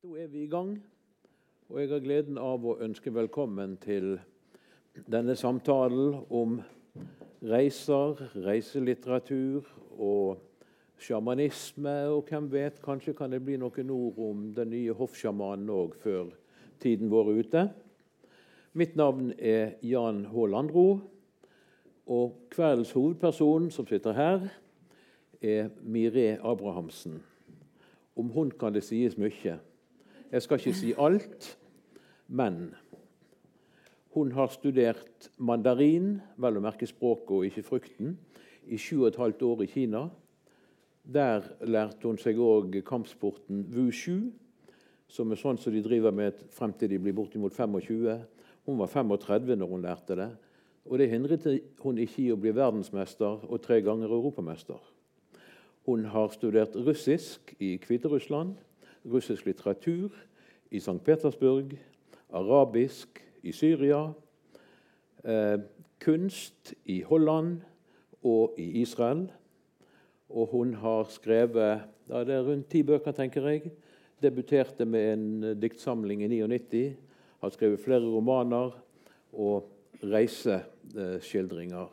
Da er vi i gang, og jeg har gleden av å ønske velkommen til denne samtalen om reiser, reiselitteratur og sjamanisme. Og hvem vet, kanskje kan det bli noen ord om den nye hoffsjamanen òg før tiden vår er ute. Mitt navn er Jan H. Landro, og kveldens hovedperson som sitter her, er Miré Abrahamsen. Om hun kan det sies mye. Jeg skal ikke si alt, men hun har studert mandarin, vel å merke språket og ikke frukten, i sju og et halvt år i Kina. Der lærte hun seg òg kampsporten wushu, som er sånn som de driver med frem til de blir bortimot 25. Hun var 35 når hun lærte det. Og det hindret hun ikke i å bli verdensmester og tre ganger europamester. Hun har studert russisk i Hviterussland, russisk litteratur i St. Petersburg, arabisk i Syria, eh, kunst i Holland og i Israel. Og hun har skrevet ja, det er rundt ti bøker, tenker jeg. Debuterte med en diktsamling i 99. Har skrevet flere romaner og reiseskildringer.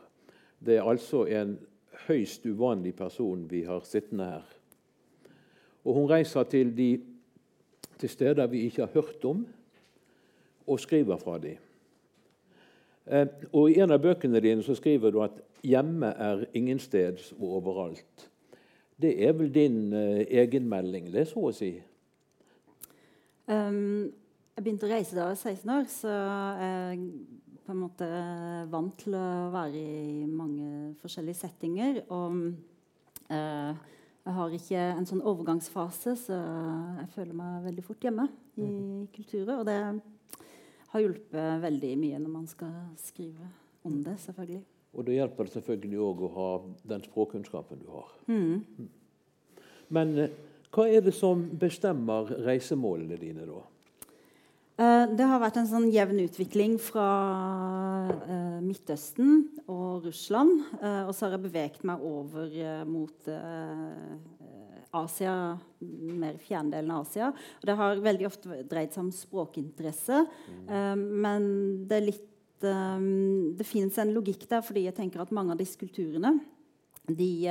Det er altså en høyst uvanlig person vi har sittende her. Og hun reiser til, de, til steder vi ikke har hørt om, og skriver fra dem. Eh, og I en av bøkene dine så skriver du at 'hjemme er ingensteds og overalt'. Det er vel din uh, egenmelding, det, så å si? Um, jeg begynte å reise da jeg var 16 år, så jeg på en måte vant til å være i mange forskjellige settinger. Og eh, jeg har ikke en sånn overgangsfase, så jeg føler meg veldig fort hjemme i mm. kulturer. Og det har hjulpet veldig mye når man skal skrive om det, selvfølgelig. Og det hjelper selvfølgelig òg å ha den språkkunnskapen du har. Mm. Men eh, hva er det som bestemmer reisemålene dine, da? Eh, det har vært en sånn jevn utvikling fra uh, Midtøsten og Russland. Uh, og så har jeg beveget meg over mot Asia, mer fjerndelen av Asia. Og det har veldig ofte dreid seg om språkinteresse. Mm. men det er litt Det fins en logikk der, fordi jeg tenker at mange av disse kulturene de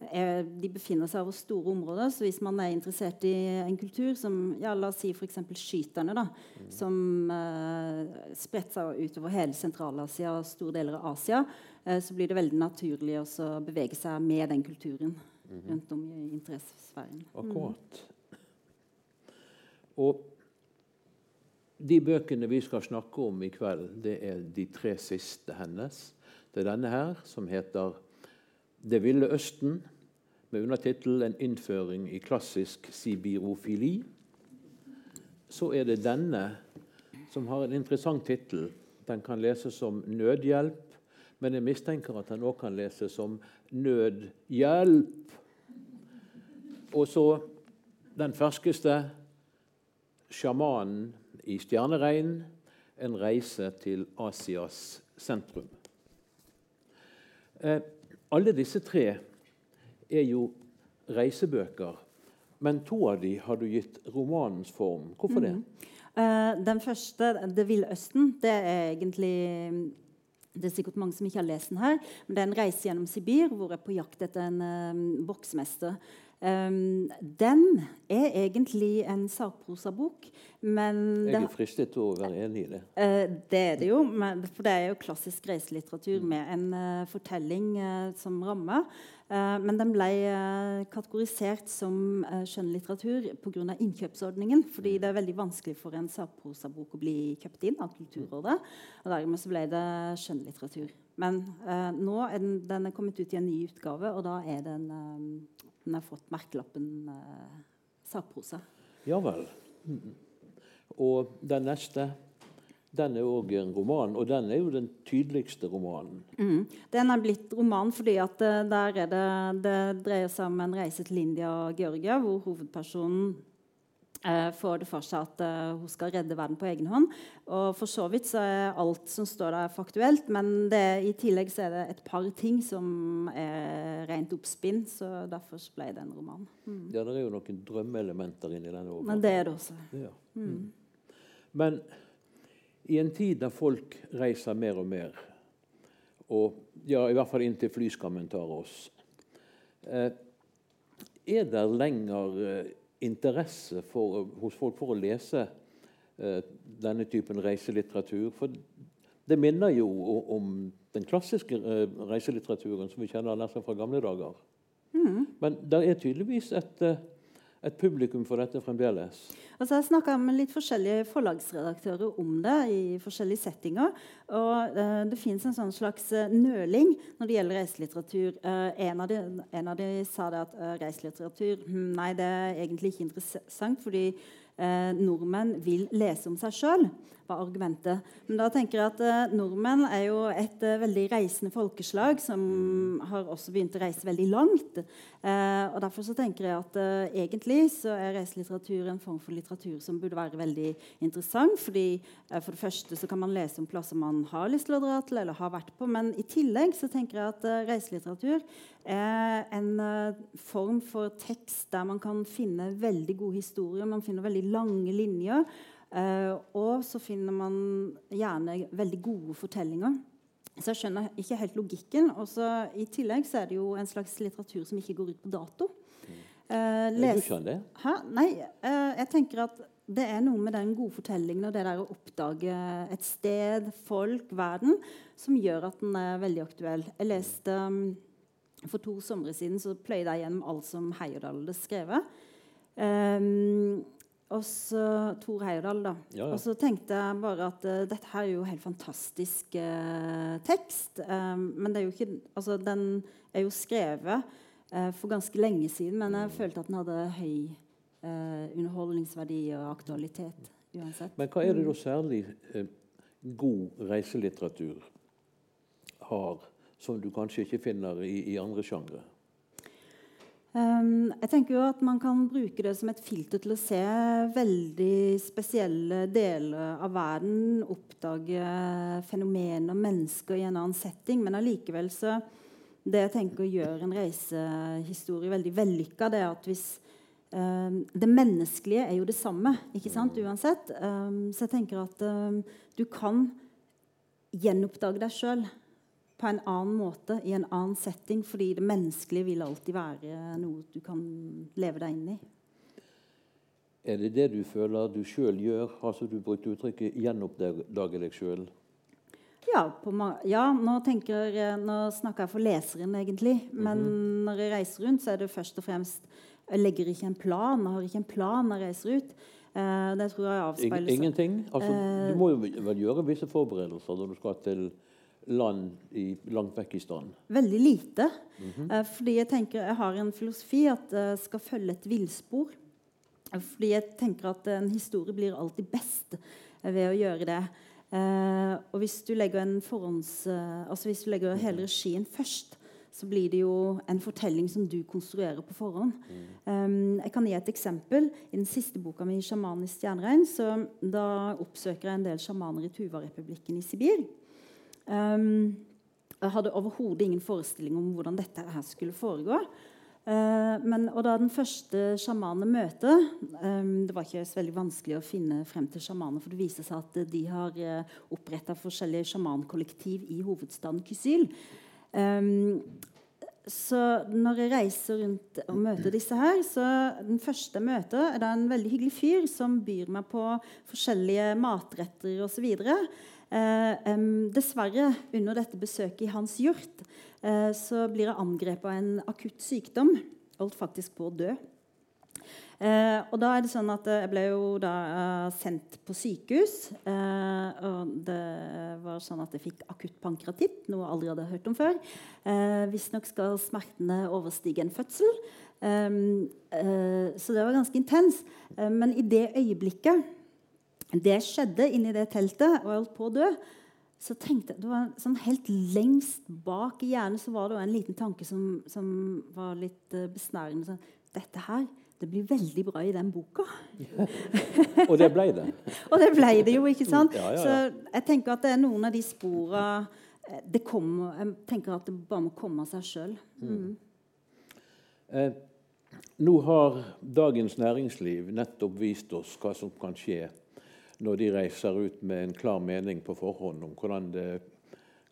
er, de befinner seg over store områder. Så hvis man er interessert i en kultur som ja, la oss si f.eks. skyterne, da, mm. som uh, spredte seg utover hele Sentral-Asia og store deler av Asia, uh, så blir det veldig naturlig å bevege seg med den kulturen mm. rundt om i interessesfæren. Akkurat. Mm. Og de bøkene vi skal snakke om i kveld, det er de tre siste hennes. Det er denne her, som heter det ville Østen, med undertittel 'En innføring i klassisk sibirofili'. Så er det denne, som har en interessant tittel. Den kan leses som 'Nødhjelp', men jeg mistenker at den òg kan leses som 'Nødhjelp'. Og så den ferskeste, 'Sjamanen i stjerneregn', en reise til Asias sentrum. Eh, alle disse tre er jo reisebøker, men to av de har du gitt romanens form. Hvorfor det? Mm. Uh, den første, 'Det ville Østen', det er egentlig det er sikkert mange som ikke har lest den her. men Det er en reise gjennom Sibir hvor jeg er på jakt etter en uh, boksmester. Um, den er egentlig en sakprosabok, men Jeg er fristet til å være enig i det. Uh, det er det jo, men, for det er jo klassisk reiselitteratur med en uh, fortelling uh, som ramme. men den ble kategorisert som uh, skjønnlitteratur pga. innkjøpsordningen. Fordi mm. det er veldig vanskelig for en sakprosabok å bli kjøpt inn av Kulturrådet. Og dermed så ble det skjønnlitteratur. Men nå er den, den, er kommet ut i en ny utgave, og da er den den har fått merkelappen eh, sakprosa. Ja vel. Og den neste den er òg en roman, og den er jo den tydeligste romanen. Mm. Den er blitt roman fordi at uh, der er det, det dreier seg om en reise til India og Georgia, hvor hovedpersonen eh, får det for seg at eh, hun skal redde verden på egen hånd. Og for så vidt så er alt som står der, faktuelt, men det, i tillegg så er det et par ting som er rent oppspinn. Så derfor så ble det en roman. Mm. Ja, det er jo noen drømmeelementer inni denne. også. Men det er det også. Ja. Mm. Men i en tid da folk reiser mer og mer, og ja, i hvert fall inntil flyskammen tar oss, eh, er det lenger eh, interesse for, hos folk for å lese eh, denne typen reiselitteratur? For det minner jo om den klassiske eh, reiselitteraturen som vi kjenner nesten fra gamle dager. Men det er tydeligvis et, eh, et publikum for dette fremdeles. Altså jeg snakka med litt forskjellige forlagsredaktører om det i forskjellige settinger. Og uh, det fins en sånn slags eh, nøling når det gjelder reiselitteratur. Uh, en, av de, en av de sa det at uh, reiselitteratur hm, nei, det er egentlig ikke interessant, fordi nordmenn vil lese om seg sjøl, var argumentet. Men da tenker jeg at eh, nordmenn er jo et eh, veldig reisende folkeslag som har også begynt å reise veldig langt. Eh, og Derfor så tenker jeg at eh, egentlig så er reiselitteratur en form for litteratur som burde være veldig interessant. fordi eh, For det første så kan man lese om plasser man har lyst til å dra til eller har vært på. Men i tillegg så tenker jeg at eh, reiselitteratur er en form for tekst der man kan finne veldig gode historier. Man finner veldig lange linjer. Eh, og så finner man gjerne veldig gode fortellinger. Så jeg skjønner ikke helt logikken. Og så I tillegg så er det jo en slags litteratur som ikke går ut på dato. Eh, les... du skjønner det? Hæ? Nei, eh, jeg tenker at det er noe med den gode fortellingen og det der å oppdage et sted, folk, verden, som gjør at den er veldig aktuell. Jeg leste um, For to somre siden så pløyde jeg gjennom alt som Heyerdahl hadde skrevet. Um, og så Tor Heyerdahl, da. Ja, ja. Og så tenkte jeg bare at uh, dette her er jo helt fantastisk uh, tekst. Um, men det er jo ikke Altså, den er jo skrevet uh, for ganske lenge siden, men jeg følte at den hadde høy underholdningsverdi og aktualitet uansett. Men hva er det da særlig eh, god reiselitteratur har, som du kanskje ikke finner i, i andre sjangre? Um, jeg tenker jo at Man kan bruke det som et filter til å se veldig spesielle deler av verden. Oppdage fenomener, mennesker i en annen setting. Men allikevel så Det jeg tenker gjør en reisehistorie veldig vellykka, det er at hvis um, Det menneskelige er jo det samme ikke sant, uansett. Um, så jeg tenker at um, du kan gjenoppdage deg sjøl på en annen måte, i en annen setting, fordi det menneskelige vil alltid være noe du kan leve deg inn i. Er det det du føler du sjøl gjør? Altså Du brukte uttrykket 'gjenoppdage deg sjøl'. Ja, ja nå, jeg- nå snakker jeg for leseren, egentlig. Men når jeg reiser rundt, så er det først og fremst Jeg legger ikke en plan. Jeg har ikke en plan når jeg reiser ut. Eh, det tror jeg avspeiler seg ingenting? Altså, Eh. du må jo vel gjøre visse forberedelser når du skal til land i, langt vekk i stand. Veldig lite. Eh, fordi jeg tenker jeg har en filosofi at jeg skal følge et villspor. Eh, Fordi jeg tenker at en historie blir alltid best eh, ved å gjøre det. Eh, og hvis du legger en forhånds... eh, altså hvis du legger hele regien først, så blir det jo en fortelling som du konstruerer på forhånd. Um, jeg kan gi et eksempel. I den siste boka mi, 'Sjamanisk stjerneregn', så da oppsøker jeg en del sjamaner i Tuva-republikken i Sibir. Um, jeg hadde overhodet ingen forestilling om hvordan dette her skulle foregå. Uh, men, og da den første sjamanen møter um, Det var ikke så veldig vanskelig å finne frem til sjamaner, for det viser seg at eh, de har uh, oppretta forskjellige sjamankollektiv i hovedstaden Kysyl. Um, så når jeg reiser rundt og møter disse her, så den første jeg møter, er da en veldig hyggelig fyr som byr meg på forskjellige matretter osv. Eh, em, dessverre, under dette besøket i hans hjort, eh, så blir jeg angrepet av en akutt sykdom. Holdt faktisk på å dø. Eh, og da er det sånn at eh, Jeg ble jo da eh, sendt på sykehus. Eh, og det var sånn at jeg fikk akutt pankratitt, noe jeg aldri hadde hørt om før. Eh, Visstnok skal smertene overstige en fødsel. Eh, eh, så det var ganske intens. Eh, men i det øyeblikket det skjedde inni det teltet, og jeg holdt på å dø, så tenkte jeg, det var sånn Helt lengst bak i hjernen så var det en liten tanke som, som var litt eh, besnærende. Sånn, Dette her det blir veldig bra i den boka. Og det ble det. Og det ble det jo, ikke sant? Ja, ja, ja. Så jeg tenker at det er noen av de spora eh, det kommer, Jeg tenker at det bare må komme av seg sjøl. Mm. Eh, nå har Dagens Næringsliv nettopp vist oss hva som kan skje når de reiser ut med en klar mening på forhånd om det,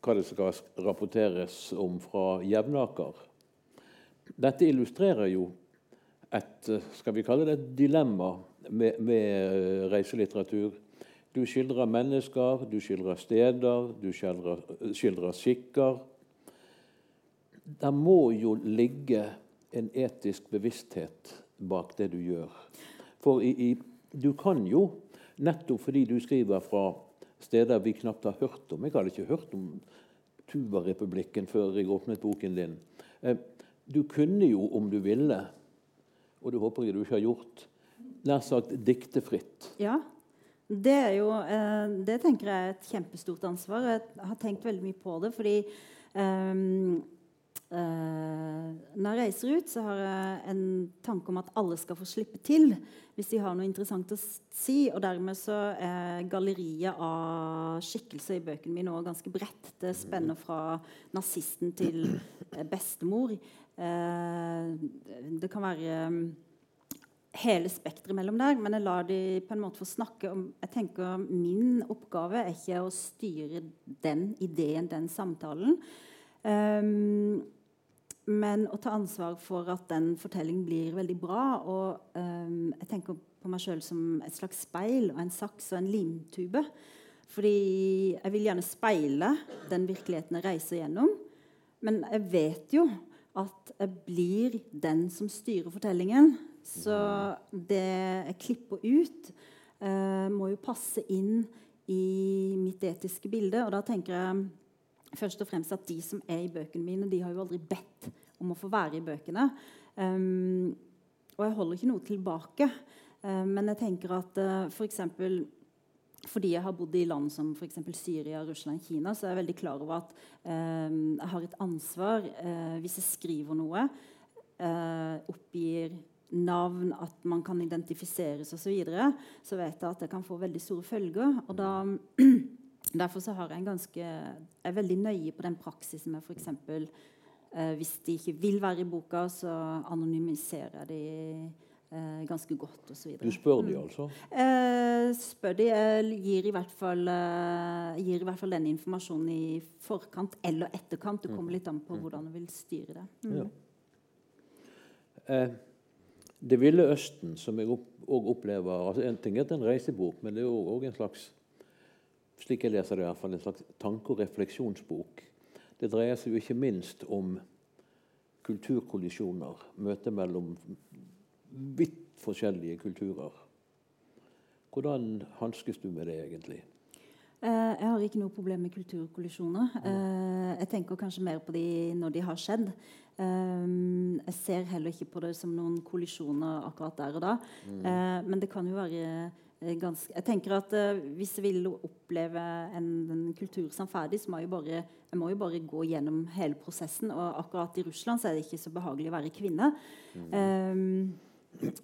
hva det skal rapporteres om fra Jevnaker. Dette illustrerer jo et skal vi kalle det et dilemma med, med eh, reiselitteratur. Du skildrer mennesker, du skildrer steder, du skildrer, skildrer skikker. Det må jo ligge en etisk bevissthet bak det du gjør. For i, i, du kan jo, nettopp fordi du skriver fra steder vi knapt har hørt om Jeg hadde ikke hørt om Tuva-republikken før jeg åpnet boken din. Eh, du kunne jo, om du ville, og det håper jeg du ikke har gjort, nær sagt dikte fritt. Ja. Det er jo eh, Det tenker jeg er et kjempestort ansvar. Jeg har tenkt veldig mye på det. Fordi um, når jeg reiser ut, så har jeg en tanke om at alle skal få slippe til hvis de har noe interessant å si. Og dermed så er galleriet av skikkelser i bøkene mine også ganske bredt. Det spenner fra nazisten til bestemor. Uh, det kan være um, hele spekteret mellom der, men jeg lar de på en måte få snakke om jeg tenker Min oppgave er ikke å styre den ideen, den samtalen. Um, men å ta ansvar for at den fortellingen blir veldig bra. Og um, jeg tenker på meg sjøl som et slags speil og en saks og en limtube. Fordi jeg vil gjerne speile den virkeligheten jeg reiser gjennom. Men jeg vet jo at jeg blir den som styrer fortellingen. Så det jeg klipper ut, uh, må jo passe inn i mitt etiske bilde. Og da tenker jeg først og fremst at de som er i bøkene mine, de har jo aldri bedt om å få være i bøkene. Um, og jeg holder ikke noe tilbake. Um, men jeg tenker at uh, f.eks. For fordi jeg har bodd i land som for Syria, Russland, Kina, så er jeg veldig klar over at um, jeg har et ansvar hvis jeg skriver noe, oppgir navn, at man kan identifiseres osv., så, videre, så vet jeg at det kan få veldig store følger. og da Derfor så har jeg en ganske, jeg er veldig nøye på den praksisen med f.eks. Eh, hvis de ikke vil være i boka, så anonymiserer jeg de eh, ganske godt osv. Du spør de altså? Eh, spør de. Jeg gir i, hvert fall, eh, gir i hvert fall den informasjonen i forkant eller etterkant. Det kommer mm. litt an på mm. hvordan du vil styre det. Mm. Ja. Eh, det ville Østen, som jeg òg opplever altså En ting er at det er en reisebok, men det er òg en slags slik jeg leser det i hvert fall, en slags tanke- og refleksjonsbok. Det dreier seg jo ikke minst om kulturkollisjoner, møte mellom vidt forskjellige kulturer. Hvordan hanskes du med det egentlig? Uh, jeg har ikke noe problem med kulturkollisjoner. Uh, jeg tenker kanskje mer på de når de har skjedd. Um, jeg ser heller ikke på det som noen kollisjoner akkurat der og da. Mm. Men det kan jo være ganske Jeg tenker at uh, Hvis jeg vil oppleve en, en kultur sannferdig, så må jeg, bare, jeg må jo bare gå gjennom hele prosessen. Og akkurat i Russland så er det ikke så behagelig å være kvinne. Mm. Um,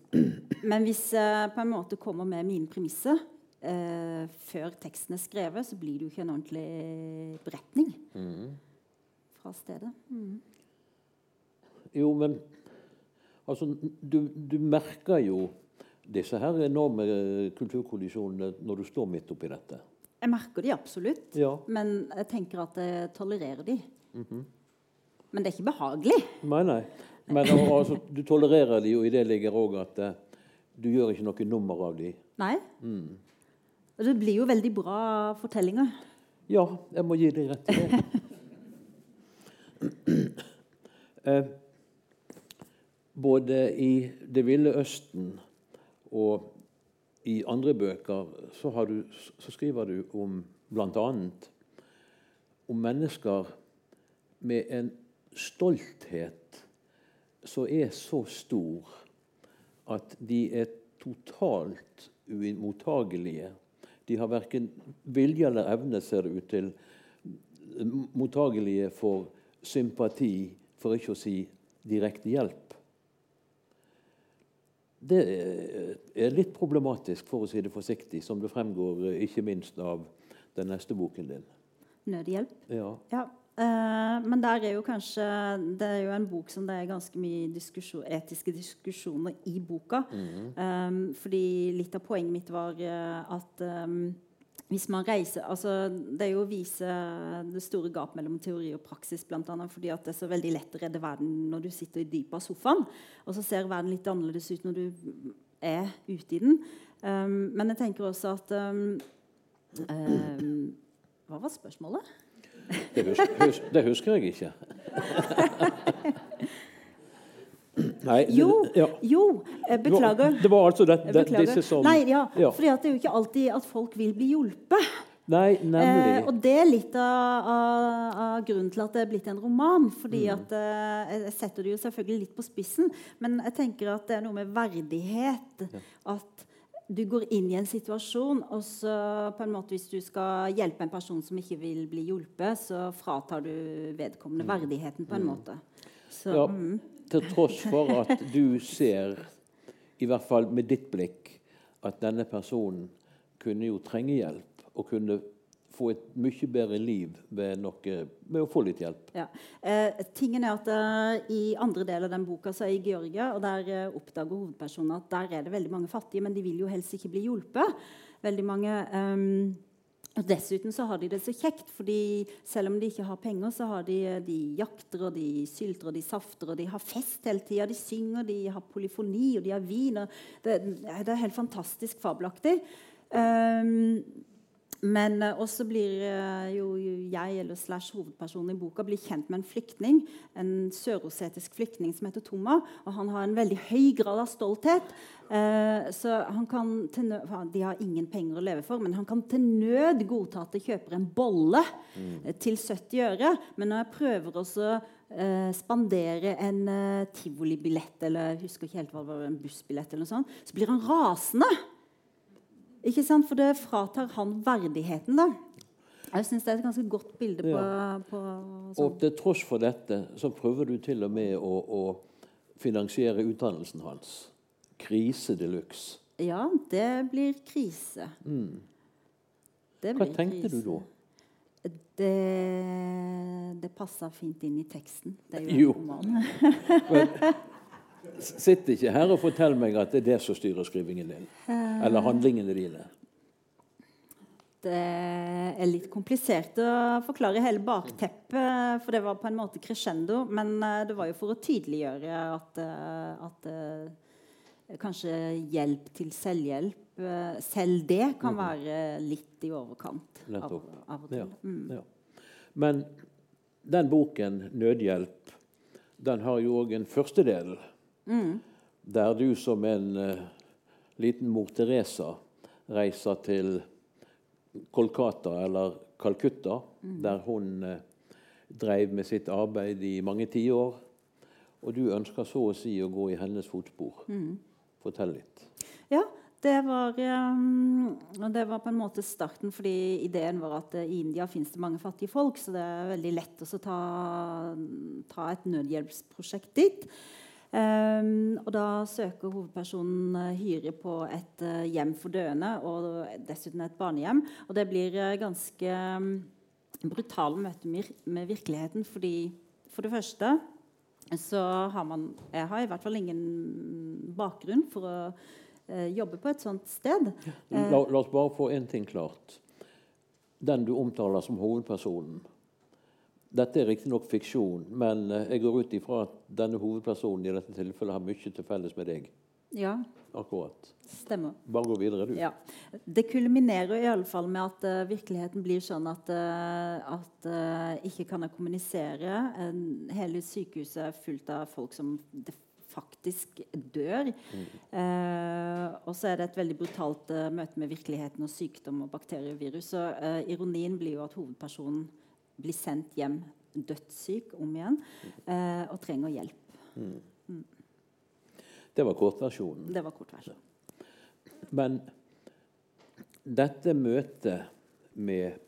men hvis jeg på en måte kommer med mine premisser før teksten er skrevet, så blir det jo ikke en ordentlig beretning mm. fra stedet. Mm. Jo, men altså, du, du, merker jo disse her enorme kulturkollisjonene når du står midt oppi dette. Jeg merker de absolutt, ja. men jeg tenker at jeg tolererer de. Mm -hmm. Men det er ikke behagelig. Nei, nei. Men altså, du tolererer de, og i det ligger òg at uh, du gjør ikke noe nummer av de. Nei. Mm. Og det blir jo veldig bra fortellinger. Ja, jeg må gi deg rett i det. uh, både i Det ville Østen og i andre bøker så, du, så skriver du om bl.a. om mennesker med en stolthet som er så stor at de er totalt uimottagelige. De har verken vilje eller evne, ser det ut til, mottagelige for sympati, for ikke å si direkte hjelp. Det er litt problematisk, for å si det forsiktig, som det fremgår eh, ikke minst av den neste boken din. Nødhjelp? Ja. ja. Uh, men der er jo kanskje Det er jo en bok som det er ganske mye diskusjon, etiske diskusjoner i boka. Mm. Um, fordi litt av poenget mitt var at um, hvis man reiser altså Det er jo å vise det store gap mellom teori og praksis. Blant annet, fordi at det er så veldig lett å redde verden når du sitter i dypet av sofaen. Og så ser verden litt annerledes ut når du er ute i den. Um, men jeg tenker også at Hva var spørsmålet? Det husker, hus, det husker jeg ikke. Nei, jo, ja. jo beklager. Det var altså det, det, disse som Nei, ja, ja. For det er jo ikke alltid at folk vil bli hjulpet. Nei. Eh, og det er litt av, av, av, grunnen til at det er blitt en roman. fordi mm. at eh, Jeg setter det jo selvfølgelig litt på spissen, men jeg tenker at det er noe med verdighet. At du går inn i en situasjon, og så på en måte hvis du skal hjelpe en person som ikke vil bli hjulpet, så fratar du vedkommende mm. verdigheten på en mm. måte. Så, ja, mm. Til tross for at du ser, i hvert fall med ditt blikk, at denne personen kunne jo trenge hjelp og kunne få et mye bedre liv ved, noe, ved å få litt hjelp. Ja. Eh, tingen er at eh, I andre del av den boka så er jeg i Georgia, og der eh, oppdager hovedpersonen at der er det veldig mange fattige, men de vil jo helst ikke bli hjulpet. Veldig mange... Um, og Dessuten så har de det så kjekt, fordi selv om de ikke har penger, så har de, de jakter og de sylter og de safter og de har fest hele tida. De synger, de har polyfoni og de har vin. Det, det, er helt fantastisk fabelaktig. Um, men uh, også blir uh, jo jeg eller slash hovedpersonen i boka blir kjent med en flyktning, en sørosetisk flyktning som heter Toma. og Han har en veldig høy grad av stolthet. Uh, så han kan nød, De har ingen penger å leve for, men han kan til nød godta at de kjøper en bolle mm. til 70 øre. Men når jeg prøver også Uh, spandere en uh, tivolibillett eller jeg husker ikke helt hva det var, en bussbillett, eller noe sånt, så blir han rasende. Ikke sant? For det fratar han verdigheten, da. Jeg syns det er et ganske godt bilde på, ja. på sånn. Og til tross for dette så prøver du til og med å, å finansiere utdannelsen hans. Krise de luxe. Ja, det blir krise. Mm. Det blir Hva tenkte krise. du da? Det, det passa fint inn i teksten. Det er jo, jo. en roman. Sitt ikke her og fortell meg at det er det som styrer skrivingen din. Eller handlingene dine. Det er litt komplisert å forklare hele bakteppet, for det var på en måte crescendo. Men eh, det var jo for å tydeliggjøre at, eh, at eh, kanskje hjelp til selvhjelp Selv det kan mhm. være litt i overkant. Av, av og til. Ja, mm. ja. Men den boken, 'Nødhjelp', den har jo òg en første del Mm. Der du som en uh, liten mor Teresa reiser til Kolkata eller Calcutta, mm. der hun uh, drev med sitt arbeid i mange tiår. Og du ønsker så å si å gå i hennes fotspor. Mm. Fortell litt. Ja, det var, um, det var, på en måte starten, fordi ideen var at i India fins det mange fattige folk, så det er veldig lett å ta, ta et nødhjelpsprosjekt dit. Um, og da søker hovedpersonen uh, Hyre på et uh, hjem for døende, og dessuten et barnehjem. Og det blir uh, ganske um, brutale møter med, virkeligheten, fordi for det første så har man Jeg har i hvert fall ingen bakgrunn for å jobbe på et sånt sted. La, la oss bare få én ting klart. Den du omtaler som hovedpersonen, dette er riktignok fiksjon, men eh, jeg går ut ifra at denne hovedpersonen i dette tilfellet har mye til felles med deg. Ja. Akkurat. Stemmer. Bare gå videre, du. Ja. Det kulminerer i alle fall med at uh, virkeligheten blir sånn at, uh, at uh, ikke kan jeg kommunisere. Hele sykehuset er fullt av folk som faktisk dør. Mm. og så er det et veldig brutalt møte med virkeligheten og sykdom og bakterier og virus. Så ironien blir jo at hovedpersonen blir sendt hjem dødssyk om igjen eh, og trenger hjelp. Mm. Mm. Det var kortversjonen. Det var kortversjonen. Men dette møtet med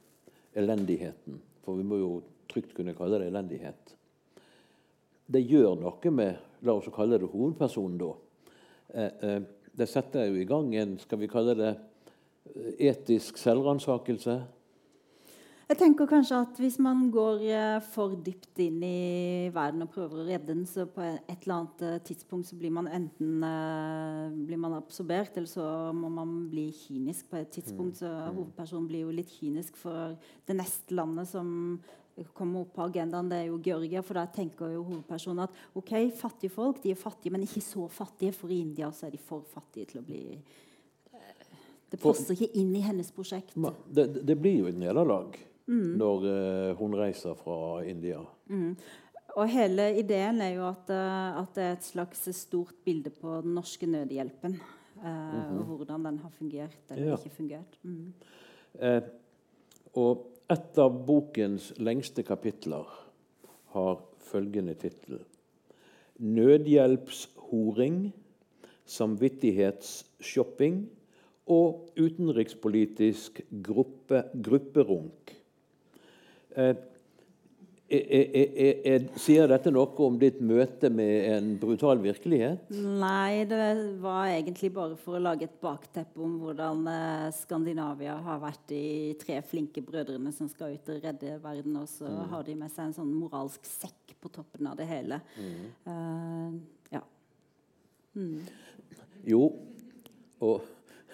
elendigheten, for vi må jo trygt kunne kalle det elendighet, det gjør noe med La oss kalle det hovedpersonen, da. det setter jo i gang en skal vi kalle det, etisk selvransakelse. Jeg tenker kanskje at Hvis man går eh, for dypt inn i verden og prøver å redde den, så på et eller annet eh, tidspunkt så blir man enten uh, blir man absorbert, eller så må man bli kynisk på et tidspunkt. Så mm. hovedpersonen blir jo litt kynisk for det neste landet som kommer opp på agendaen, det er jo Georgia. For da tenker jo hovedpersonen at ok, fattige folk de er fattige, men ikke så fattige. For i India så er de for fattige til å bli Det passer ikke inn i hennes prosjekt. Det, det blir jo et nederlag mm. når uh, hun reiser fra India. Mm. Og hele ideen er jo at, uh, at, det er et slags stort bilde på den norske nødhjelpen. Uh, -hmm. Og hvordan den har fungert eller ja. ikke fungert. Mm. og et av bokens lengste kapitler har følgende tittel Nødhjelpshoring, samvittighetsshopping og utenrikspolitisk gruppe, grupperunk. Eh, er, er, sier dette noe om ditt møte med en brutal virkelighet? Nei, det var egentlig bare for å lage et bakteppe om hvordan eh, Skandinavia har vært de tre flinke brødrene som skal ut og redde verden, og så mm. har de med seg en sånn moralsk sekk på toppen av det hele. Mm. Uh, ja. Mm. Jo, og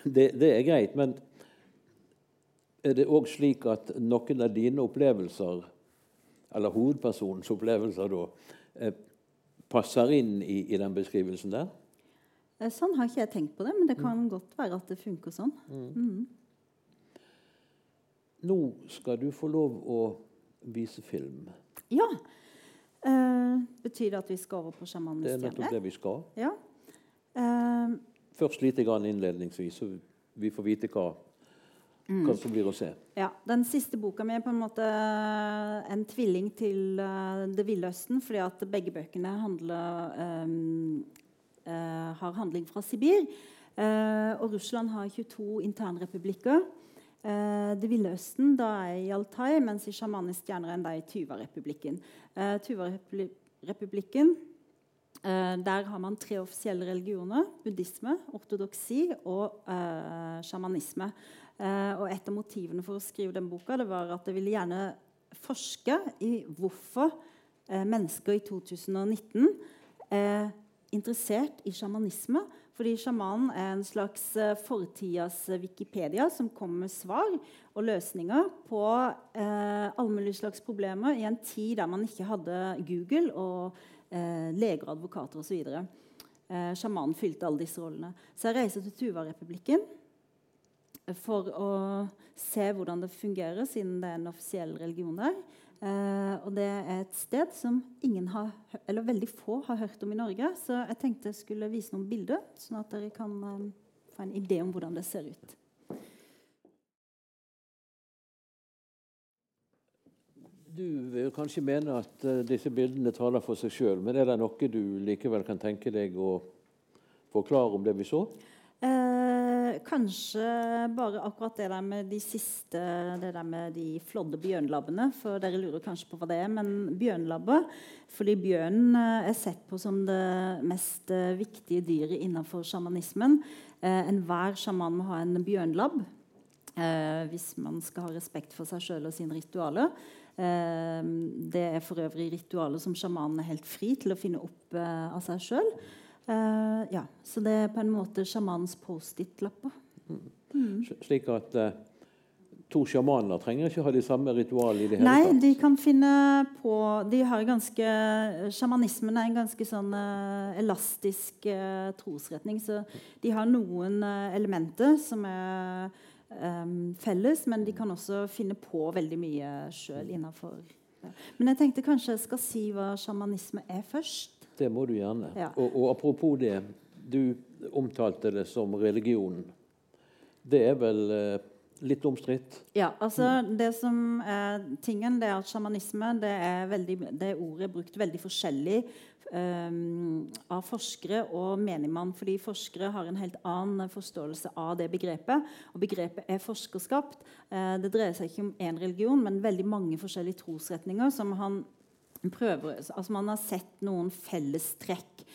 det, det er greit, men er det òg slik at noen av dine opplevelser, eller hovedpersonens opplevelser, da, eh, passer inn i, i, den beskrivelsen der? Eh, sånn har ikke jeg tenkt på det, men det kan mm. godt være at det funker sånn. Mm. Mm. Nå skal du få lov å vise film. Ja. Eh, betyr det at vi skal over på 'Sjamanens stjerne'? Det er nettopp det vi skal. Ja. Eh, Først lite grann innledningsvis, så vi får vite hva Mm. Som blir å se. Ja, Den siste boka mi er på en måte en tvilling til uh, Det ville østen, fordi at begge bøkene handler, um, uh, har handling fra Sibir. Uh, og Russland har 22 internrepublikker. Uh, det ville østen da er i Altai, mens i Sjamanisk stjerner er i Tuva-republikken. Uh, Tuva-republikken der har man tre offisielle religioner. Buddhisme, ortodoksi og sjamanisme. Eh, og et av motivene for å skrive den boka det var at jeg ville gjerne forske i hvorfor eh, mennesker i 2019 er interessert i sjamanisme. Fordi sjamanen er en slags eh, fortidas Wikipedia som kommer med svar og løsninger på eh, alle mulige slags problemer i en tid der man ikke hadde Google og eh, leger og advokater osv. Eh, sjamanen fylte alle disse rollene. Så jeg reiser til Tuva-republikken for å se hvordan det fungerer, siden det er en offisiell religion der. Eh, og det er et sted som har, veldig få har hørt om i Norge. Så jeg tenkte jeg skulle vise noen bilder, sånn at dere kan eh, få en idé om hvordan det ser ut. Du vil kanskje mene at uh, disse bildene taler for seg sjøl, men er det noe du likevel kan tenke deg å forklare om det vi så? Kanskje bare akkurat det der med de siste Det der med de flådde bjørnlabbene. For dere lurer kanskje på hva det er. Men bjørnlabber Fordi bjørnen eh, er sett på som det mest eh, viktige dyret innenfor sjamanismen. Eh, Enhver sjaman må ha en bjørnlabb eh, hvis man skal ha respekt for seg sjøl og sine ritualer. Eh, det er for øvrig ritualer som sjamanen er helt fri til å finne opp eh, av seg sjøl. Uh, ja, Så det er på en måte sjamanens Post-It-lapper. Mm. Slik at uh, to sjamaner trenger ikke ha de samme ritualene i det hele Nei, tatt? Nei, de kan finne på de har ganske, Sjamanismen er en ganske sånn uh, elastisk trosretning. Så de har noen elementer som er um, felles, men de kan også finne på veldig mye sjøl innafor. Men jeg tenkte kanskje jeg skal si hva sjamanisme er først. Det må du gjerne. Ja. Og, og, apropos det, du omtalte det som religion. Det er vel eh, litt omstridt? Ja. altså Det som er tingen, det er at sjamanisme det, er veldig, det ordet er brukt veldig forskjellig um, av forskere og menigmann. Fordi forskere har en helt annen forståelse av det begrepet. Og begrepet er forskerskapt. Uh, det dreier seg ikke om én religion, men veldig mange forskjellige trosretninger som han prøver, altså Man har sett noen fellestrekk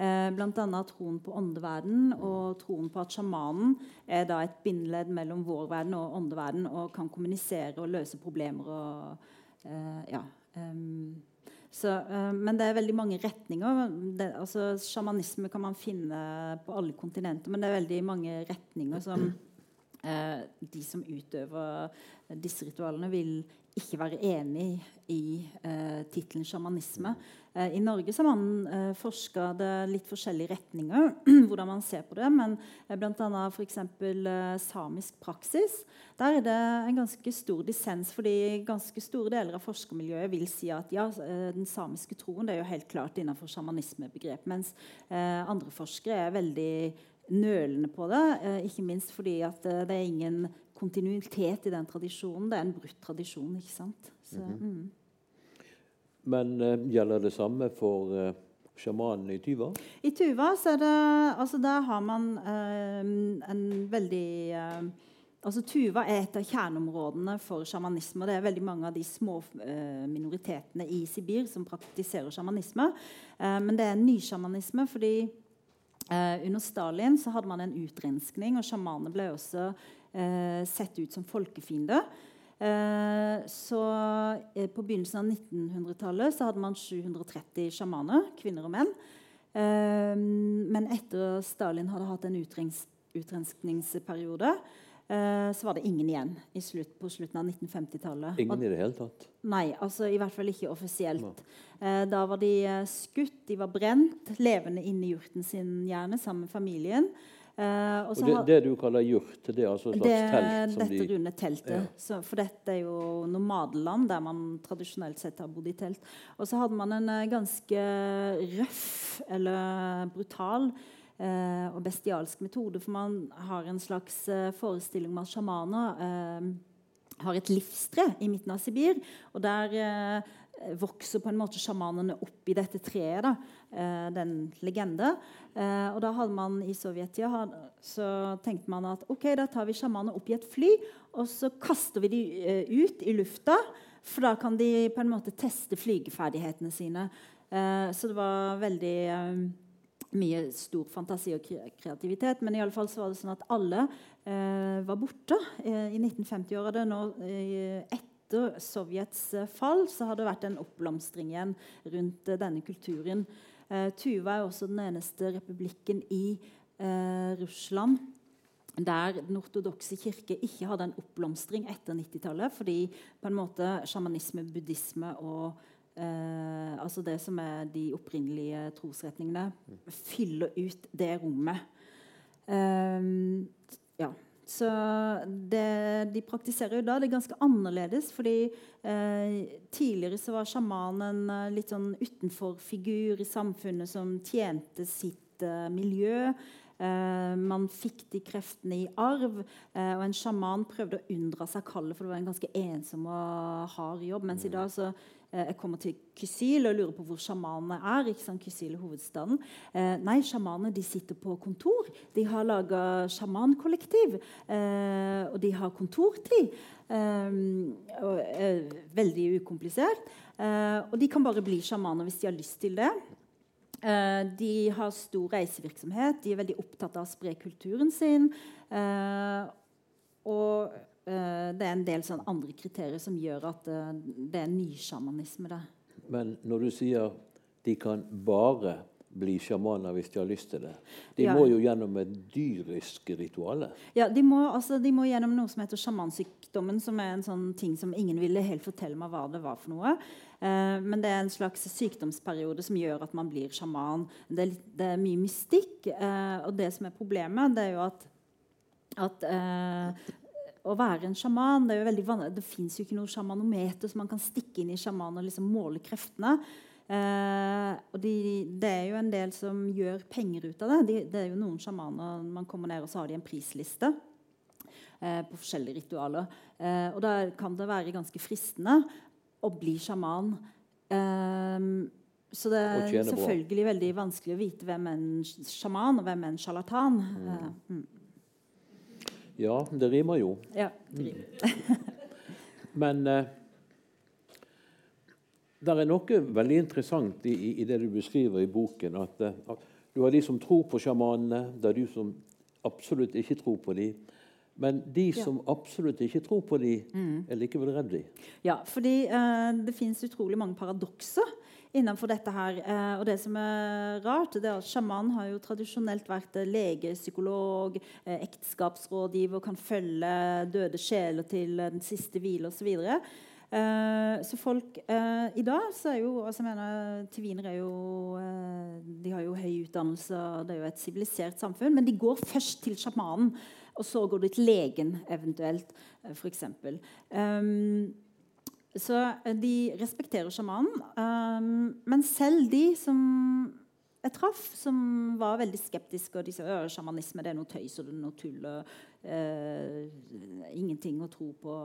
Eh, Bl.a. troen på åndeverden og troen på at sjamanen er da et bindeledd mellom vår verden og åndeverden og kan kommunisere og løse problemer. og eh, ja, um, så, eh, men det er veldig mange retninger. Det, altså, sjamanisme kan man finne på alle kontinenter, men det er veldig mange retninger som uh, de som utøver disse ritualene, vil ikke være enig i eh, tittelen sjamanisme. Eh, I Norge har man eh, forska det litt forskjellige retninger, hvordan man ser på det. Men eh, bl.a. f.eks. Eh, samisk praksis. Der er det en ganske stor dissens, fordi ganske store deler av forskermiljøet vil si at ja, den samiske troen er jo helt klart innenfor sjamanismebegrep, mens andre forskere er veldig nølende på det. ikke minst fordi at det er ingen kontinuitet i den tradisjonen. Det er en brutt tradisjon. ikke sant? Så, Mhm. mm. Men uh, gjelder det samme for uh, sjamanen i Tuva? I Tuva så er det altså Der har man eh, en veldig eh, altså Tuva er et av kjerneområdene for sjamanisme. og Det er veldig mange av de små eh, minoritetene i Sibir som praktiserer sjamanisme. Eh, men det er nysjamanisme fordi eh, under Stalin så hadde man en utrenskning, og sjamanene ble også eh, sett ut som folkefiender. Eh, så eh, På begynnelsen av 1900-tallet så hadde man 730 sjamaner, kvinner og menn. Eh, men etter at Stalin hadde hatt en utrens utrenskningsperiode, eh, så var det ingen igjen i slutt, på slutten av 1950-tallet. Ingen i det hele tatt? Nei, altså i hvert fall ikke offisielt. Eh, da var de eh, skutt, de var brent, levende inne i hjorten sin gjerne sammen med familien. Eh, og det, har- det du kaller jurt, det er altså et slags det, telt? som dette de... runde teltet. Ja. Så, for dette er jo nomadeland der man tradisjonelt sett har bodd i telt. Og så hadde man en eh, ganske røff eller brutal eh, og bestialsk metode. For man har en slags eh, forestilling om at sjamaner eh, har et livstre i midten av Sibir. Og der eh, vokser på en måte sjamanene opp i dette treet. Da. Eh, den legende. Eh, og da hadde man i sovjettida så tenkte man at ok, da tar vi sjamanene opp i et fly, og så kaster vi de eh, ut i lufta. For da kan de på en måte teste flygeferdighetene sine. Så det var veldig mye stor fantasi og kreativitet. Men i alle fall så var det sånn at alle var borte i 1950-åra. Det er nå, eh, etter Sovjets fall så har det vært en oppblomstring igjen rundt denne kulturen. Eh, Tuva er også den eneste republikken i eh, Russland der den ortodokse kirke ikke hadde en oppblomstring etter 90-tallet. Fordi på en måte sjamanisme, buddhisme og eh, altså det som er de opprinnelige trosretningene, fyller ut det rommet. Eh, ja. Så det de praktiserer jo da, det er ganske annerledes. fordi eh, tidligere så var sjamanen eh, litt sånn utenfor-figur i samfunnet som tjente sitt eh, miljø. Eh, man fikk de kreftene i arv. eh, og en sjaman prøvde å unndra seg kallet, for det var en ganske ensom og hard jobb. Mens i dag så Jeg kommer til Kysil og lurer på hvor sjamanene er. ikke sant? Kysil er hovedstaden. Eh, nei, sjamanene sitter på kontor. De har laga sjamankollektiv. Eh, og de har kontortid. Eh, og, eh, veldig ukomplisert. Eh, og de kan bare bli sjamaner hvis de har lyst til det. Eh, de har stor reisevirksomhet. De er veldig opptatt av å spre kulturen sin. Eh, og eh, det er en del sånn andre kriterier som gjør at eh, det er nysjamanisme. der. Men når du sier de kan bare bli sjamaner hvis de har lyst til det De Ja. må jo gjennom et dyrisk ritual. Ja, de må, altså, de må gjennom noe som heter sjamansykdommen, som er en sånn ting som ingen ville helt fortelle meg hva det var for noe. Eh, men det er en slags sykdomsperiode som gjør at man blir sjaman. Det er, det er mye mystikk. Eh, og det som er problemet, det er jo at, at eh, å være en sjaman Det, er jo det fins jo ikke noe sjamanometer som man kan stikke inn i sjamanen og liksom måle kreftene. Eh, og de, det er jo en del som gjør penger ut av det. De, det er jo noen sjamaner man kommer ned og så har de en prisliste eh, på forskjellige ritualer. Eh, og da kan det være ganske fristende å bli sjaman. Eh, så det er selvfølgelig veldig vanskelig å vite hvem er en sjaman og hvem er en sjarlatan. Eh, mm. Ja, det rimer jo. Ja, det rimer. Men eh, det er noe veldig interessant i, i, det du beskriver i boken. At, eh, at du har de som tror på sjamanene, det er du som absolutt ikke tror på dem. Men de som absolutt ikke tror på dem, Mm. er likevel redd dem. Ja, fordi eh, det fins utrolig mange paradokser innenfor dette her. Eh, og det som er rart, det er at sjaman har jo tradisjonelt vært eh, lege, psykolog, eh, ekteskapsrådgiver, kan følge døde sjeler til eh, den siste hvile osv. Så folk eh, I dag så er jo altså jeg mener, Tviner er jo eh, De har jo høy utdannelse, det er jo et sivilisert samfunn. Men de går først til sjamanen, og så går de til legen eventuelt, uh, f.eks. Um, så eh, de respekterer sjamanen. Um, men selv de som jeg traff, som var veldig skeptiske, og de sa at sjamanisme det er noe tøys og det er noe tull og uh, ingenting å tro på,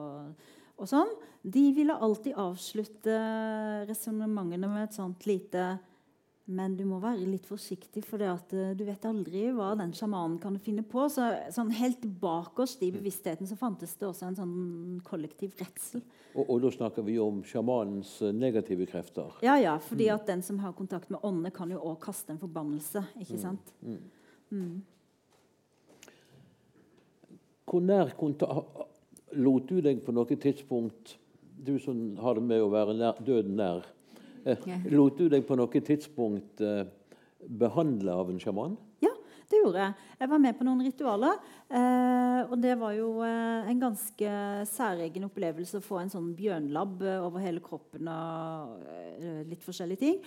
og sånn, de ville alltid avslutte resonnementene med et sånt lite men du må være litt forsiktig, for eh, du vet aldri hva den sjamanen kan finne på. Så, sånn helt bakerst i bevisstheten så fantes det også en sånn kollektiv redsel. Og, og da snakker vi om sjamanens eh, negative krefter. Ja, ja, fordi at den som har kontakt med åndene, kan jo òg kaste en forbannelse. ikke sant? Hvor nær kontakt lot du deg på noe tidspunkt, du som har det med å være nær, døden nær. Lot du deg på noe tidspunkt eh, behandle av en sjaman? Ja, det gjorde jeg. Jeg var med på noen ritualer. Eh, og det var jo eh, en ganske særegen opplevelse å få en sånn bjørnlabb over hele kroppen og litt forskjellige ting.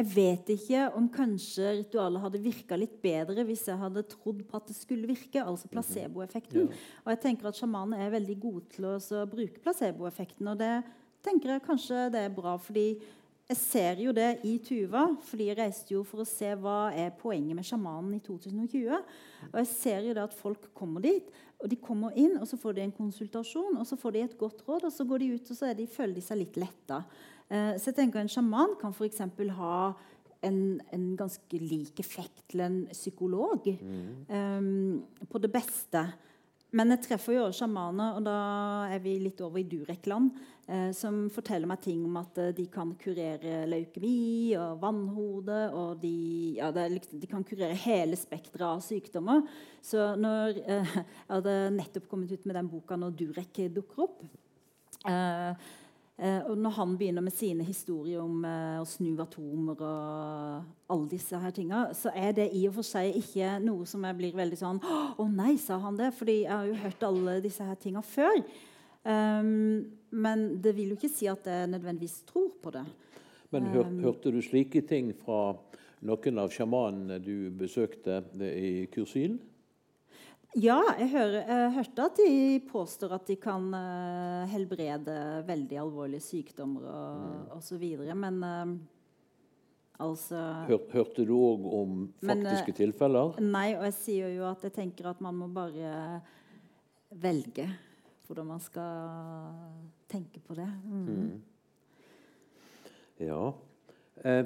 Jeg vet ikke om kanskje ritualet hadde virka litt bedre hvis jeg hadde trodd på at det skulle virke. altså placeboeffekten. Og jeg tenker at Sjamanen er veldig gode til å bruke placeboeffekten. Og det tenker jeg kanskje det er bra, fordi jeg ser jo det i Tuva. fordi jeg reiste jo for å se hva er poenget med sjamanen i 2020. Og jeg ser jo det at folk kommer dit, og de kommer inn, og så får de en konsultasjon, og så får de et godt råd, og så går de ut og så er de, føler de seg litt letta. Eh, så jeg tenker En sjaman kan f.eks. ha en, en ganske lik effekt til en psykolog eh, på det beste. Men jeg treffer jo sjamaner, og da er vi litt over i Durek-land, eh, som forteller meg ting om at eh, de kan kurere leukemi og vannhode. Og de, ja, det liksom, de kan kurere hele spekteret av sykdommer. Så når eh, Jeg hadde nettopp kommet ut med den boka når Durek dukker opp. Eh, og når han begynner med sine historier om eh, å snu atomer og alle disse her tinga, så er det i og for seg ikke noe som jeg blir veldig sånn Å nei, sa han det? Fordi jeg har jo hørt alle disse her tinga før. Um, men det vil jo ikke si at jeg nødvendigvis tror på det. Men hør, hørte du slike ting fra noen av sjamanene du besøkte i Kursil? Ja, jeg, hører, jeg hørte at de påstår at de kan uh, helbrede veldig alvorlige sykdommer og, Mm. og så videre, men uh, altså Hør, hørte du òg om Men, faktiske eh, tilfeller? Nei, og jeg sier jo at jeg tenker at man må bare velge hvordan man skal tenke på det. Mm. Ja. Eh, Eh,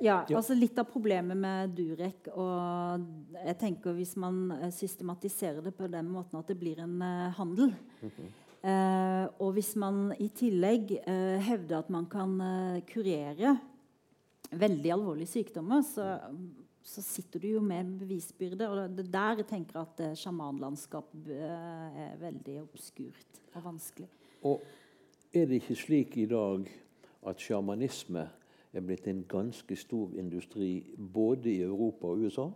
Ja, Ja. altså Litt av problemet med Durek og jeg tenker Hvis man eh, systematiserer det på den måten at det blir en uh, handel eh, Og hvis man i tillegg uh, hevder at man kan eh, kurere veldig alvorlige sykdommer, så, så sitter du jo med bevisbyrde. Og det er der jeg tenker at sjamanlandskap eh, er veldig obskurt og vanskelig. og er det ikke slik i dag at sjamanisme er blitt en ganske stor industri både i Europa og USA?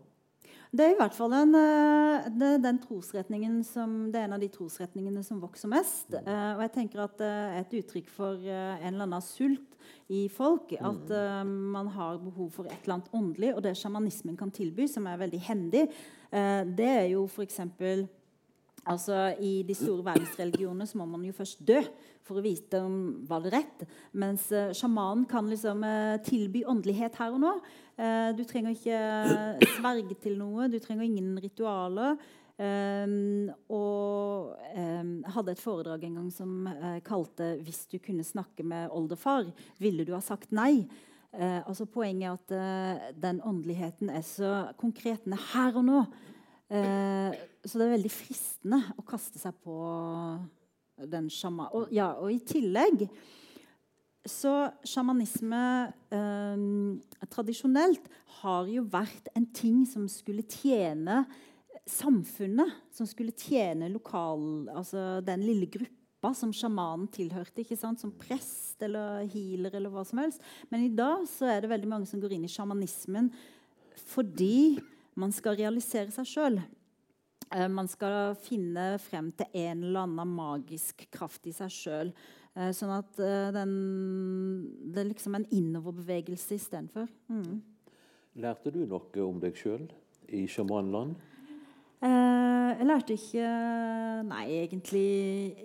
Det er i hvert fall en, eh, den trosretningen som, det er en av de trosretningene som vokser mest. Eh, og jeg tenker at det er et uttrykk for eh, en eller annen sult i folk. At eh, man har behov for et eller annet åndelig, og det sjamanismen kan tilby, som er veldig hendig, eh, det er jo f.eks. Altså, I de store verdensreligionene så må man jo først dø for å vite om var det rett. Mens uh, sjamanen kan liksom eh, tilby åndelighet her og nå. Eh, du trenger ikke sverge til noe, du trenger ingen ritualer. Um, og jeg hadde et foredrag en gang som eh, kalte 'Hvis du kunne snakke med oldefar, ville du ha sagt nei'? Eh, altså Poenget er at eh, den åndeligheten er så konkret. Den er her og nå. Eh, så det er veldig fristende å kaste seg på den sjama. Og, ja, og i tillegg så sjamanisme eh, tradisjonelt har jo vært en ting som skulle tjene samfunnet. Som skulle tjene lokal, altså den lille gruppa som sjamanen tilhørte. Som prest eller healer eller hva som helst. Men i dag så er det veldig mange som går inn i sjamanismen fordi man skal realisere seg sjøl. Eh, man skal finne frem til en eller annen magisk kraft i seg sjøl. Eh, sånn at eh, den, det er liksom en innoverbevegelse istedenfor. Mm. Lærte du noe om deg sjøl i sjamanland? Jeg lærte ikke Nei, egentlig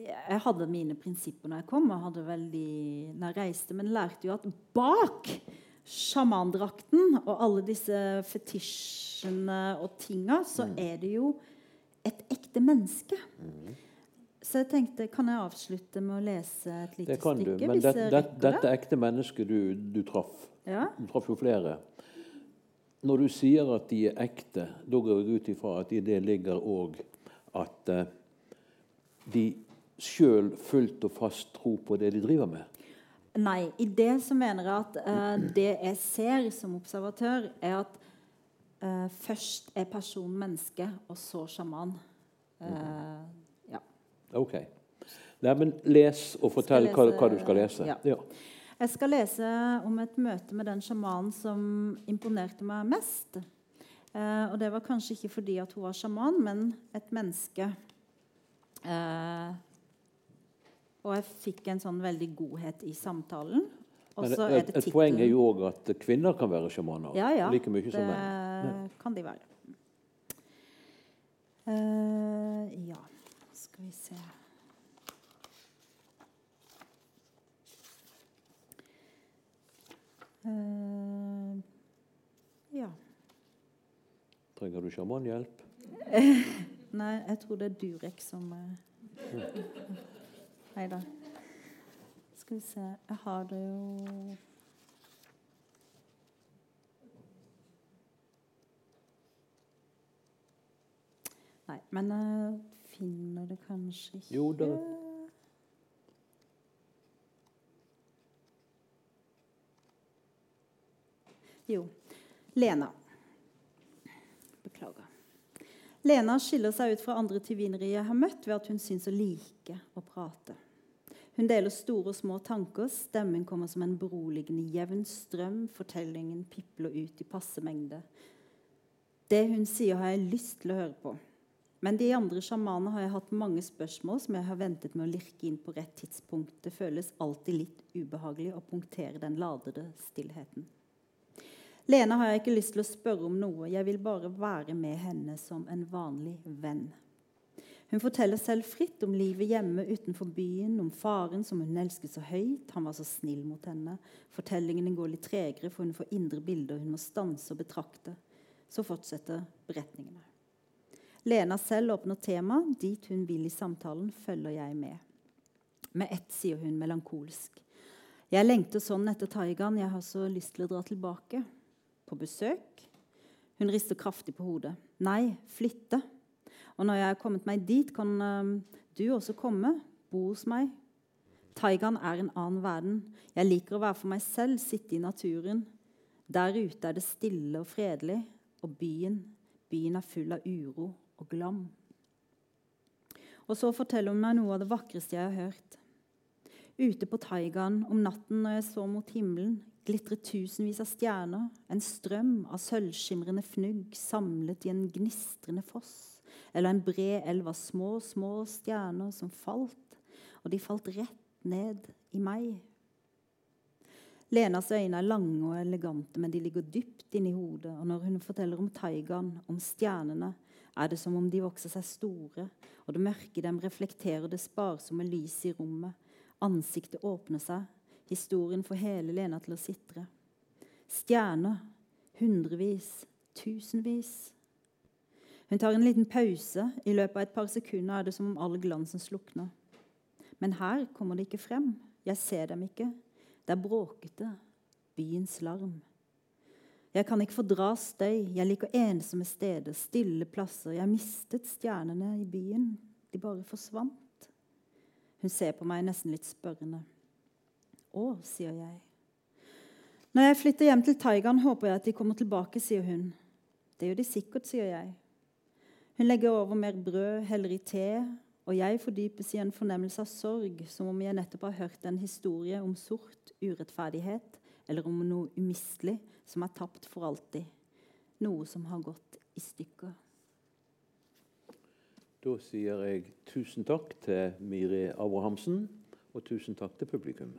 Jeg hadde mine prinsipper når jeg kom. og hadde veldig, når jeg reiste, Men jeg lærte jo at bak sjamandrakten og alle disse fetisjene og tinga, så mm. er det jo et ekte menneske. Mm. Så jeg tenkte, Kan jeg avslutte med å lese et lite det kan stykke? Du, men det, det, dette ekte mennesket du, du traff ja. Du traff jo flere. Når du sier at de er ekte, da går jeg ut ifra at i det ligger òg at uh, de sjøl fullt og fast tror på det de driver med? Nei. I det så mener jeg at uh, det jeg ser som observatør, er at uh, først er personen menneske, og så sjaman. Uh, Ok. Nei, men les og fortell lese, hva, hva, du skal lese. Ja. Ja. Jeg skal lese om et møte med den sjamanen som imponerte meg mest. Eh, og det var kanskje ikke fordi at hun var sjaman, men et menneske. Eh, og jeg fikk en sånn veldig godhet i samtalen. men et, et poeng er jo òg at kvinner kan være sjamaner. Ja, ja, like mye som menn. Det kan de være. Uh, ja. Skal vi se uh, Ja. Trenger du sjamanhjelp? Nei, jeg tror det er Durek som uh... Nei da. Skal vi se Jeg har det jo Nei, men jeg finner det kanskje ikke Jo da. Jo. Lena. Beklager. Lena skiller seg ut fra andre tyvinere jeg har møtt, ved at hun syns å like å prate. Hun deler store og små tanker, stemmen kommer som en beroligende jevn strøm, fortellingen pipler ut i passe mengde. Det hun sier, har jeg lyst til å høre på. Men de andre sjamanene har jeg hatt mange spørsmål som jeg har ventet med å lirke inn på rett tidspunkt. Det føles alltid litt ubehagelig å punktere den ladede stillheten. Lena har jeg ikke lyst til å spørre om noe. Jeg vil bare være med henne som en vanlig venn. Hun forteller selv fritt om livet hjemme utenfor byen, om faren som hun elsket så høyt. Han var så snill mot henne. Fortellingene går litt tregere, for hun får indre bilder hun må stanse og betrakte. Så fortsetter beretningene. Lena selv åpner tema. Dit hun vil i samtalen, følger jeg med. Med ett sier hun melankolsk. Jeg lengter sånn etter Taigan. Jeg har så lyst til å dra tilbake. På besøk? Hun rister kraftig på hodet. Nei, flytte. Og når jeg har kommet meg dit, kan uh, du også komme. Bo hos meg. Taigan er en annen verden. Jeg liker å være for meg selv, sitte i naturen. Der ute er det stille og fredelig. Og byen, byen er full av uro og glam. Og så forteller hun meg noe av det vakreste jeg har hørt. Ute på taigaen om natten når jeg så mot himmelen, glitret tusenvis av stjerner, en strøm av sølvskimrende fnugg samlet i en gnistrende foss, eller en bred elv av små, små stjerner som falt, og de falt rett ned i meg. Lenas øyne er lange og elegante, men de ligger dypt inni hodet. Og når hun forteller om taigaen, om stjernene, er det som om de vokser seg store, og det mørke dem reflekterer det sparsomme lyset i rommet. Ansiktet åpner seg. Historien får hele Lena til å sitre. Stjerner. Hundrevis. Tusenvis. Hun tar en liten pause. I løpet av et par sekunder er det som om all glansen slukner. Men her kommer de ikke frem. Jeg ser dem ikke. Det er bråkete. Byens larm. Jeg kan ikke fordra støy. Jeg liker ensomme steder, stille plasser. Jeg mistet stjernene i byen. De bare forsvant. Hun ser på meg nesten litt spørrende. Å, sier jeg. Når jeg flytter hjem til Taigan, håper jeg at de kommer tilbake, sier hun. Det gjør de sikkert, sier jeg. Hun legger over mer brød, heller i te, og jeg fordypes i en fornemmelse av sorg, som om jeg nettopp har hørt en historie om sort urettferdighet, eller om noe umistelig som er tapt for alltid. Noe som har gått i stykker. Da sier jeg tusen takk til Miri Abrahamsen, og tusen takk til publikum.